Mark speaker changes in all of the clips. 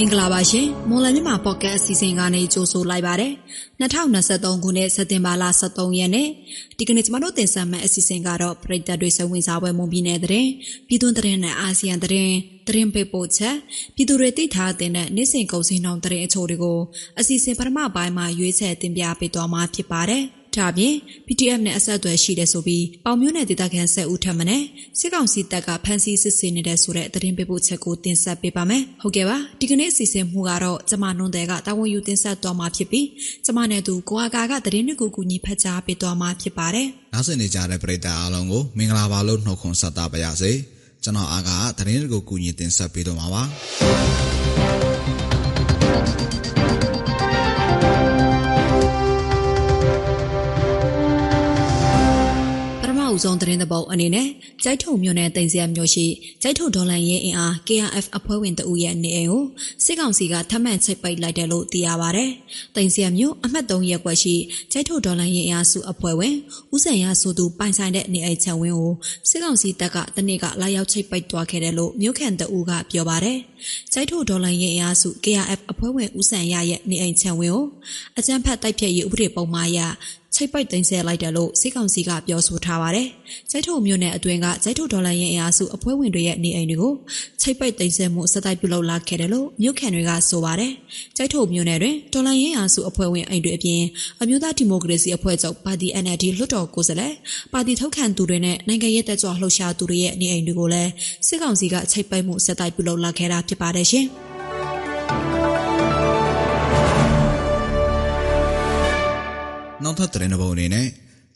Speaker 1: မင်္ဂလာပါရှင်မွန်လမြန်မာပေါ့ကတ်အစီအစဉ်ကနေကြိုဆိုလိုက်ပါတယ်2023ခုနှစ်စက်တင်ဘာလ23ရက်နေ့ဒီကနေ့ကျမတို့တင်ဆက်မယ့်အစီအစဉ်ကတော့ပြည်သက်တွေစဝင်စားပွဲမွန်ပြည်နယ်တဲ့ပြည်တွင်းတဲ့နဲ့အာဆီယံတဲ့သတင်းပေးပို့ချက်ပြည်သူတွေသိထားတဲ့နေ့စဉ်ကုန်စည်နှုန်းတဲ့အချို့တွေကိုအစီအစဉ်ပထမပိုင်းမှာရွေးချယ်တင်ပြပေးသွားမှာဖြစ်ပါတယ် ဒါအပြင် PDF နဲ့အဆက်အသွယ်ရှိတဲ့ဆိုပြီးပေါင်မျိုးနယ်ဒေသခံဆက်ဦးထပ်မနဲ့စစ်ကောင်စီတပ်ကဖမ်းဆီးစစ်ဆေးနေတဲ့ဆိုတဲ့သတင်းပေးပို့ချက်ကိုတင်ဆက်ပေးပါမယ်။ဟုတ်ကဲ့ပါဒီကနေ့အစီအစဉ်မှုကတော့ကျမနွန်တဲ့ကတာဝန်ယူတင်ဆက်သွားမှာဖြစ်ပြီးကျမနဲ့သူကိုအာကာကသတင်းတွေကိုကူညီဖတ်ကြားပေးသွားမှာဖြစ်ပါတယ်။
Speaker 2: နောက်ဆက်နေကြတဲ့ပရိသတ်အားလုံးကိုမင်္ဂလာပါလို့နှုတ်ခွန်းဆက်တာပါရစေ။ကျွန်တော်အာကာကသတင်းတွေကိုကူညီတင်ဆက်ပေးတော့မှာပါ။
Speaker 1: ဦးဆုံးသတင်းသဘောအနေနဲ့ကြိုက်ထုံမြို့နယ်တင်စရမြို့ရှိကြိုက်ထုံဒေါ်လန်ရဲအင်အား KRF အဖွဲ့ဝင်တဦးရဲ့နေအိမ်ကိုစစ်ကောင်စီကထပ်မံချိတ်ပိတ်လိုက်တယ်လို့သိရပါဗျ။တင်စရမြို့အမှတ်3ရပ်ကွက်ရှိကြိုက်ထုံဒေါ်လန်ရဲအင်အားစုအဖွဲ့ဝင်ဦးစံရဆိုသူပိုင်ဆိုင်တဲ့နေအိမ်ချဝင်းကိုစစ်ကောင်စီတပ်ကတနေ့ကလာရောက်ချိတ်ပိတ်သွားခဲ့တယ်လို့မြို့ခံတဦးကပြောပါဗျ။ကြိုက်ထုံဒေါ်လန်ရဲအင်အားစု KRF အဖွဲ့ဝင်ဦးစံရရဲ့နေအိမ်ချဝင်းကိုအကြမ်းဖက်တိုက်ဖျက်ရေးဥပဒေပုံမှားရ ချိတ်ပိတ်သိမ်းဆည်းလိုက်တယ်လို့စစ်ကောင်စီကပြောဆိုထားပါတယ်။ကျိုက်ထုံမြို့နယ်အတွင်းကကျိုက်ထုဒေါ်လာရင်အင်အားစုအဖွဲ့ဝင်တွေရဲ့နေအိမ်တွေကိုချိတ်ပိတ်သိမ်းဆည်းမှုစတိုက်ပြုလုပ်လာခဲ့တယ်လို့မြို့ခံတွေကဆိုပါတယ်။ကျိုက်ထုမြို့နယ်တွင်ဒေါ်လာရင်အင်အားစုအဖွဲ့ဝင်အိမ်တွေအပြင်အမျိုးသားဒီမိုကရေစီအဖွဲ့ချုပ်ပါတီ NLD လွှတ်တော်ကိုယ်စားလှယ်ပါတီထောက်ခံသူတွေနဲ့နိုင်ငံရေးတက်ကြွလှုပ်ရှားသူတွေရဲ့နေအိမ်တွေကိုလည်းစစ်ကောင်စီကချိတ်ပိတ်မှုစတိုက်ပြုလုပ်လာခဲ့တာဖြစ်ပါတယ်ရှင်။
Speaker 2: နောက်ထပ်သတင်းတစ်ပုဒ်အနေနဲ့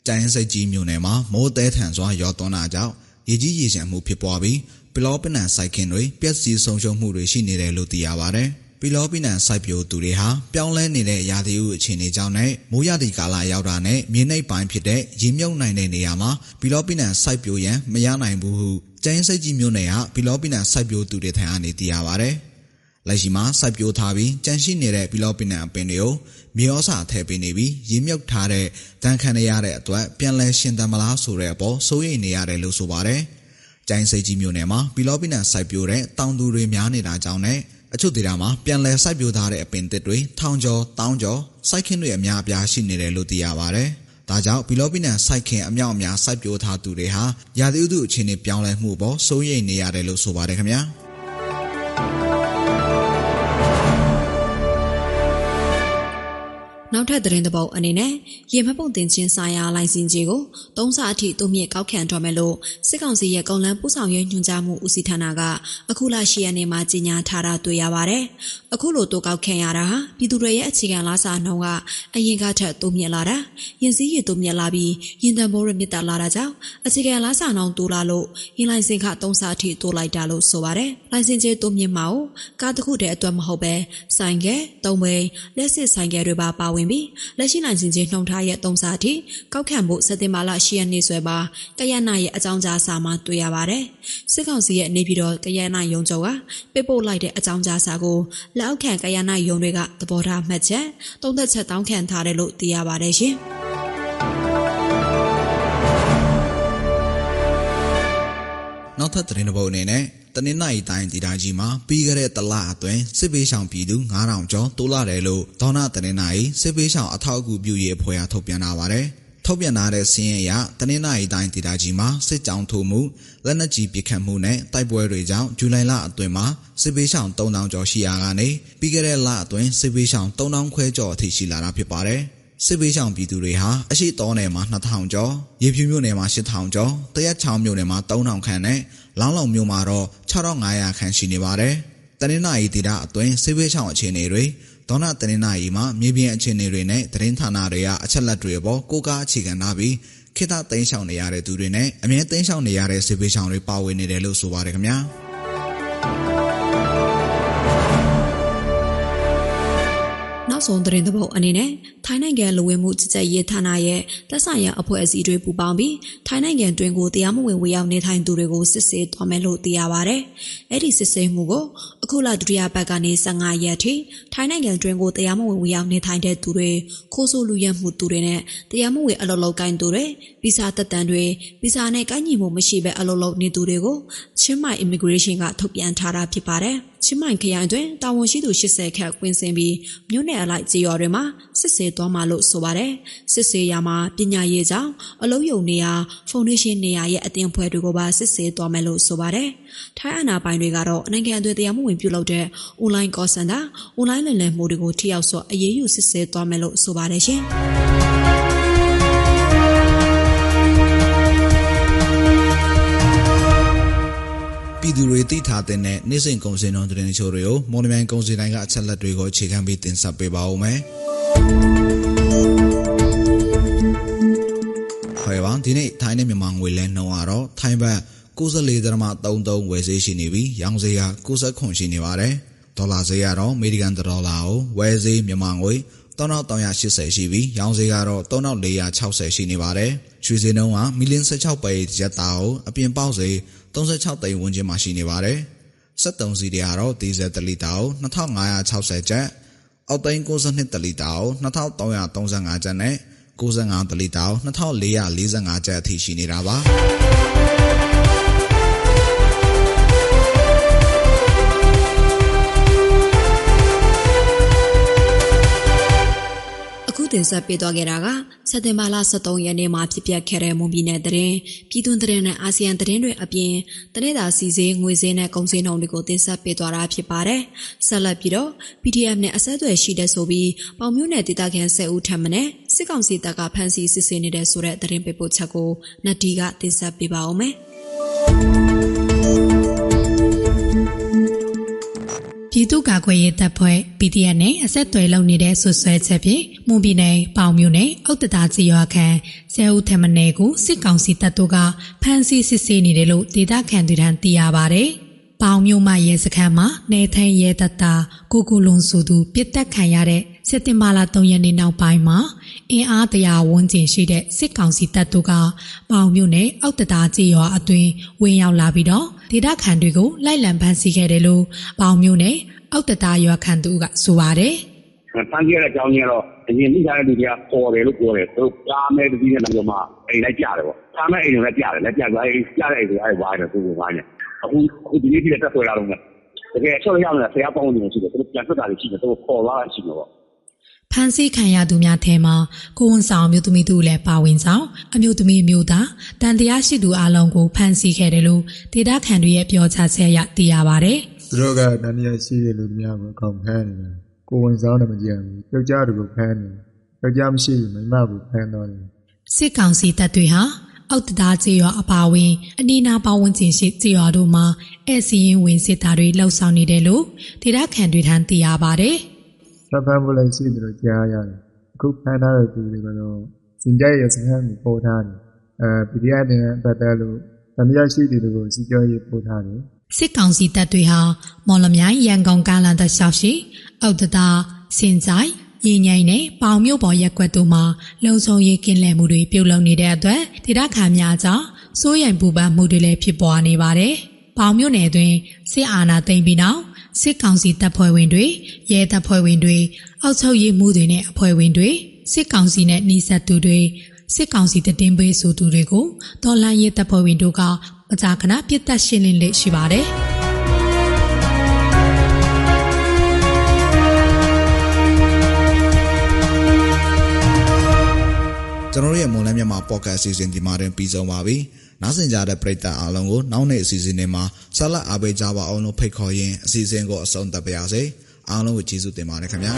Speaker 2: ကြိုင်းစိတ်ကြီးမြို့နယ်မှာမိုးတဲထန်စွာရောသွန်းတာကြောင့်ရေကြီးရေရှမ်းမှုဖြစ်ပွားပြီးပလောပနံစိုက်ခင်တွေပျက်စီးဆုံးရှုံးမှုတွေရှိနေတယ်လို့သိရပါဗျ။ပီလောပီနံစိုက်ပျိုးသူတွေဟာပြောင်းလဲနေတဲ့ရာသီဥအခြေအနေကြောင့်နဲ့မိုးရသည့်ကာလရောက်တာနဲ့မြေနှိပ်ပိုင်းဖြစ်တဲ့ရေမြုပ်နိုင်တဲ့နေရာမှာပီလောပီနံစိုက်ပျိုးရန်မရနိုင်ဘူးဟုကျင်းစိတ်ကြီးမြို့နယ်ကပီလောပီနံစိုက်ပျိုးသူတွေထံကနေသိရပါဗျ။ လက်ရှိမှာစိုက်ပျိုးထားပြီးကြန့်ရှိနေတဲ့ဘီလောပင်နံအပင်တွေကိုမြေဩစာထည့်ပေးနေပြီးရေမြုပ်ထားတဲ့တန်ခံရတဲ့အတွက်ပြန်လဲရှင်သန်မလားဆိုတဲ့အပေါ်စိုးရိမ်နေရတယ်လို့ဆိုပါတယ်။ကျိုင်းစိတ်ကြီးမြို့နယ်မှာဘီလောပင်နံစိုက်ပျိုးတဲ့တောင်သူတွေများနေတာကြောင့်နဲ့အချို့ဒေသမှာပြန်လဲစိုက်ပျိုးထားတဲ့အပင်သစ်တွေထောင်ကျော်တောင်းကျော်စိုက်ခင်းတွေအများအပြားရှိနေတယ်လို့သိရပါတယ်။ဒါကြောင့်ဘီလောပီနန်စိုက်ခင်အမြောက်အများစိုက်ပျိုးထားသူတွေဟာရာသီဥတုအခြေအနေပြောင်းလဲမှုပေါ်စိုးရိမ်နေရတယ်လို့ဆိုပါတယ်ခင်ဗျာ။
Speaker 1: နောက်ထပ်သတင်းတစ်ပုဒ်အနေနဲ့ရေမပုံတင်ချင်းဆိုင်ရာလိုင်စင်ကြီးကိုသုံးဆအထိတိုးမြင့်ကောက်ခံတော်မယ်လို့စစ်ကောင်စီရဲ့ကုန်လန်းပို့ဆောင်ရေးညွှန်ကြားမှုဦးစီးဌာနကအခုလ10ရက်နေ့မှာကြေညာထားတာတွေ့ရပါတယ်။အခုလိုတိုးကောက်ခံရတာဟာပြည်သူတွေရဲ့အခြေခံလားစာနှုန်းကအရင်ကထက်တိုးမြင့်လာတာ၊ရင်စည်းရည်တိုးမြင့်လာပြီးရင်တန်ဘိုးရမြင့်တက်လာတာကြောင့်အခြေခံလားစာနှုန်းတိုးလာလို့ရင်လိုင်စင်ခသုံးဆအထိတိုးလိုက်တာလို့ဆိုပါတယ်။လိုင်စင်ကြီးတိုးမြင့်မှာကိုကားတစ်ခုတည်းအတွက်မဟုတ်ပဲဆိုင်ကဲ၊တုံးမိန်၊လက်စစ်ဆိုင်ကဲတွေပါပါဝင်ပြီးလက်ရှိနိုင်စင်ချင်းနှုံထားရဲ့သုံးစားထိကောက်ခံဖို့စက်တင်ဘာလ10ရက်နေ့ဆွဲပါကရနာရဲ့အကြောင်းကြားစာမှာတွေ့ရပါတယ်။စစ်ကောင်စီရဲ့နေပြည်တော်ကရနာရုံးချုပ်ကပြပို့လိုက်တဲ့အကြောင်းကြားစာကိုလက်အောက်ခံကရနာရုံးတွေကသဘောထားမှတ်ချက်သုံးသက်ချက်တောင်းခံထားတယ်လို့သိရပါတယ်ရှင်။
Speaker 2: နောက်ထပ်သတင်းတစ်ပုဒ်အနေနဲ့ တနင်္လာရီတိုင်းဒေသကြီးမှာပြီးခဲ့တဲ့တလအတွင်းစစ်ပေးဆောင်ပြည်သူ9000ကျော်တိုးလာတယ်လို့ဒေါနာတနင်္လာရီစစ်ပေးဆောင်အထောက်အကူပြုရေးအဖွဲ့ကထုတ်ပြန်လာပါတယ်။ထုတ်ပြန်လာတဲ့စီးရင်အရတနင်္လာရီတိုင်းဒေသကြီးမှာစစ်ကြောင်းထိုးမှုလက်နက်ကြီးပစ်ခတ်မှုနဲ့တိုက်ပွဲတွေကြောင့်ဇူလိုင်လအတွင်းမှာစစ်ပေးဆောင်3000ကျော်ရှိရာကနေပြီးခဲ့တဲ့လအတွင်းစစ်ပေးဆောင်3000ခွဲကျော်အထိရှိလာတာဖြစ်ပါတယ်။ စစ်ပေးဆောင်ပြည်သူတွေဟာအရှိတောနယ်မှာ2000ကျော်ရေဖြူမြို့နယ်မှာ8000ကျော်တရက်ချောင်းမြို့နယ်မှာ3000ခန့်နဲ့လောင်းလောင်မြို့မှာတော့6500ခန့်ရှိနေပါတယ်။တနင်္လာရီဒေသအတွင်းစေဝေးချောင်းအခြေအနေတွေဒေါနာတနင်္လာရီမှာမြေပြင်အခြေအနေတွေနဲ့သတင်းဌာနတွေကအချက်လက်တွေပေါ်ကိုကားအခြေခံထားပြီးခေတ္တသိမ်းဆောင်နေရတဲ့သူတွေနဲ့အမြဲသိမ်းဆောင်နေရတဲ့စေဝေးချောင်းတွေပါဝင်နေတယ်လို့ဆိုပါတယ်ခင်ဗျာ။
Speaker 1: က်ဆုံးသတင်းသဘောအနေနဲ့ထိုင်းနိုင်ငံလူဝင်မှုကြီးကြပ်ရေးဌာနရဲ့သက်ဆိုင်ရာအဖွဲ့အစည်းတွေပူးပေါင်းပြီးထိုင်းနိုင်ငံတွင်ကိုတရားမဝင်ဝေရောက်နေထိုင်သူတွေကိုစစ်ဆေးသွားမယ်လို့သိရပါဗျ။အဲ့ဒီစစ်ဆေးမှုကိုအခုလဒုတိယပတ်ကနေ15ရက်ထိထိုင်းနိုင်ငံတွင်ကိုတရားမဝင်ဝေရောက်နေထိုင်တဲ့သူတွေခိုးဆိုးလူရဲမှုသူတွေနဲ့တရားမဝင်အလုပ်လုပ်ကိုင်သူတွေဗီဇာတက်တန်တွေဗီဇာနဲ့ကိုင်းညီမှုမရှိဘဲအလုပ်လုပ်နေသူတွေကိုချင်းမိုင် immigration ကထုတ်ပြန်ထားတာဖြစ်ပါတယ်။ ချင်းမိုင်ခရိုင်တွင်တာဝန်ရှိသူ80ခန့်ကွင်းစင်ပြီးမြို့နယ်အလိုက်ကြေးရွာတွေမှာစစ်ဆေးသွားမှလို့ဆိုပါတယ်စစ်ဆေးရမှာပညာရေးကြောင့်အလုံးယုံနေရာဖောင်ဒေးရှင်းနေရာရဲ့အတင်ဖွဲ့တွေကိုပါစစ်ဆေးသွားမယ်လို့ဆိုပါတယ်ထိုင်းအနာပိုင်တွေကတော့နိုင်ငံအသွင်တရားမှုဝင်ပြုလုပ်တဲ့ online call center online လည်လည်မှုတွေကိုထိရောက်စွာအရေးယူစစ်ဆေးသွားမယ်လို့ဆိုပါတယ်ရှင်
Speaker 2: ပြည်သူတွေသိထားတဲ့နေ့စဉ်ကုန်စည်နှုန်းသတင်းချို့တွေကိုမော်လမြိုင်ကုန်စည်တိုင်းကအချက်လက်တွေကိုအခြေခံပြီးတင်ဆက်ပေးပါဦးမယ်။ဟဲ့ပါဒီနေ့ထိုင်းနဲ့မြန်မာငွေလဲနှုန်းကတော့ထိုင်းဘတ်94.33ဝယ်ဈေးရှိနေပြီးရောင်းဈေးက69ခွန်ရှိနေပါတယ်။ဒေါ်လာဈေးကတော့အမေရိကန်ဒေါ်လာကိုဝယ်ဈေးမြန်မာငွေ 3380ရှိပြီးရောင်းဈေးကတော့3460ရှိနေပါတယ်။ရွှေဈေးနှုန်းကမီလင်း16ပဲရက်တာကိုအပြင်ပေါက်ဈေး36သိန်းဝန်းကျင်မှာရှိနေပါတယ်။73စီးတွေကတော့ဒီဇယ်1လီတာကို2560ကျပ်အောက်သိန်း62တလီတာကို2335ကျပ်နဲ့65တလီတာကို2445ကျပ်အထိရှိနေတာပါ
Speaker 1: တင်ဆက်ပေးသွားခဲ့တာကစက်တင်ဘာလ23ရက်နေ့မှာဖြစ်ပျက်ခဲ့တဲ့မွန်ပြည်နယ်တရင်ပြည်တွင်းတရင်နဲ့အာဆီယံတရင်တွေအပြင်တနေ့တာစီစေးငွေစင်းနဲ့ကုန်စည်နှုန်းတွေကိုတင်ဆက်ပေးသွားတာဖြစ်ပါတယ်။ဆက်လက်ပြီးတော့ PDF နဲ့အဆက်အသွယ်ရှိတဲ့ဆိုပြီးပေါင်မျိုးနယ်ဒေသခံ10ဦးထပ်မံနဲ့စစ်ကောင်စီတပ်ကဖမ်းဆီးစစ်ဆေးနေတဲ့ဆိုတဲ့တရင်ပေးပို့ချက်ကိုနတ်ဒီကတင်ဆက်ပေးပါဦးမယ်။
Speaker 3: သူ့ကာကွယ်ရေးတပ်ဖွဲ့ PDF နဲ့အဆက်အသွယ်လုပ်နေတဲ့ဆွဆွဲချက်ဖြင့်မွန်ပြည်နယ်ပေါင်မြို့နယ်အောက်တတာကြီးရွာခံဆဲဦးထမနယ်ကိုစစ်ကောင်စီတပ်တို့ကဖမ်းဆီးစစ်ဆေးနေတယ်လို့ဒေသခံတွေထံသိရပါဗျ။ပေါင်မြို့မှာရဲစခန်းမှာနေထိုင်ရဲတပ်သားကိုကိုလွန်စုသူပြစ်တက်ခံရတဲ့စစ်တင်မာလာ3ရက်နေ့နောက်ပိုင်းမှာအင်အားတရာဝန်းကျင်ရှိတဲ့စစ်ကောင်စီတပ်တို့ကပေါင်မြို့နယ်အောက်တတာကြီးရွာအတွင်းဝင်ရောက်လာပြီးတော့ဒေသခံတွေကိုလိုက်လံဖမ်းဆီးခဲ့တယ်လို့ပေါင်မြို့နယ် အောက်တတာရွာခံသူကဆိုပါတယ်
Speaker 4: ဖမ်းကြတဲ့အကြောင်းကြီးကတော့အရင်မိသားတဲ့လူတွေကပေါ်တယ်လို့ပြောတယ်သူကားမဲ့တတိယနဲ့တော့မှအိမ်လိုက်ကြတယ်ပေါ့ကားမဲ့အိမ်လည်းကြတယ်လက်ကြသွားအိမ်ကြတဲ့အိမ်ဆိုအဲ့ဝိုင်းတယ်သူကဝိုင်းတယ်အခုအခုဒီနေ့ပြည့်တက်ဆွဲလာတော့မယ်တကယ်အချက်ရောက်နေတာဆရာပေါင်းနေရှိတယ်သူပြန်ထွက်တာရှိတယ်သူပေါ်လာရှိတယ်ပေါ့
Speaker 3: ဖန်ဆီးခံရသူများထဲမှာကိုဝန်ဆောင်မျိုးသမီးသူလည်းပါဝင်ဆောင်အမျိုးသမီးမျိုးသားတန်တရားရှိသူအလုံးကိုဖန်ဆီးခဲ့တယ်လို့ဒေတာခန်တွေရဲ့ပြောကြားချက်အရသိရပါတယ်။
Speaker 5: သူတို့ကတန်တရားရှိတဲ့လူများကိုအကောင်ဖမ်းနေတာ။ကိုဝန်ဆောင်လည်းမကြည့်ဘူး။ယောက်ျားတွေကိုဖမ်းတယ်။ယောက်ျားမရှိဘူးမိန်းမကိုဖမ်းတော့တယ်။
Speaker 3: စစ်ကောင်စီတပ်တွေဟာအောက်တသားကျေးရွာအပါဝင်အနီးနားပတ်ဝန်းကျင်ရှိကျေးရွာတို့မှာအဲစီရင်ဝင်စစ်သားတွေလှုပ်ဆောင်နေတယ်လို့ဒေတာခန်တွေထံသိရပါတယ်။
Speaker 5: ဖမ်းဖို့လည်းရှိတယ်လို့ကြားရတယ်အခုဖမ်းထားတဲ့သူတွေကတော့စင်ကြရဲ့စခန်းကိုပို့ထားတယ်အဲ PDF နဲ့ပတ်သက်လို့သမယရှိတယ်လို့စီကြောရေးပို့ထားတယ်
Speaker 3: စစ်ကောင်စီတပ်တွေဟာမော်လမြိုင်ရန်ကုန်ကားလန်တပ်ရှောက်ရှိအောက်တတာစင်ကြိုင်ရင်ញိုင်နဲ့ပေါင်မြို့ပေါ်ရက်ကွက်တို့မှာလုံခြုံရေးကင်းလှည့်မှုတွေပြုလုပ်နေတဲ့အတွက်ဒေသခံများကြောင့်စိုးရိမ်ပူပန်မှုတွေလည်းဖြစ်ပေါ်နေပါတယ်။ပေါင်မြို့နယ်တွင်စစ်အာဏာသိမ်းပြီးနောက်စစ်ကောင်စီတပ်ဖွဲ့ဝင်တွေရဲတပ်ဖွဲ့ဝင်တွေအောက်ချုပ်ရေးမှုတွေနဲ့အဖွဲ့ဝင်တွေစစ်ကောင်စီနဲ့နှိစက်သူတွေစစ်ကောင်စီတည်င်းပေးဆိုသူတွေကိုဒေါ်လာရဲတပ်ဖွဲ့ဝင်တို့က မကြာခဏပြစ်တက်ရှင်းလင်းလက်ရှိပါတယ်
Speaker 2: ကျွန်တော်ရဲ့မွန်လန်းမြန်မာပေါ့ကတ်အစီအစဉ်ဒီမှာတင်ပြီးဆုံးပါပြီ။နားဆင်ကြတဲ့ပရိသတ်အားလုံးကိုနောက်နေ့အစီအစဉ်တွေမှာဆက်လက်အားပေးကြပါအောင်လို့ဖိတ်ခေါ်ရင်းအစီအစဉ်ကိုအဆုံးသတ်ပါရစေအားလုံးကိုကျေးဇူးတင်ပါတယ်ခင်ဗျာ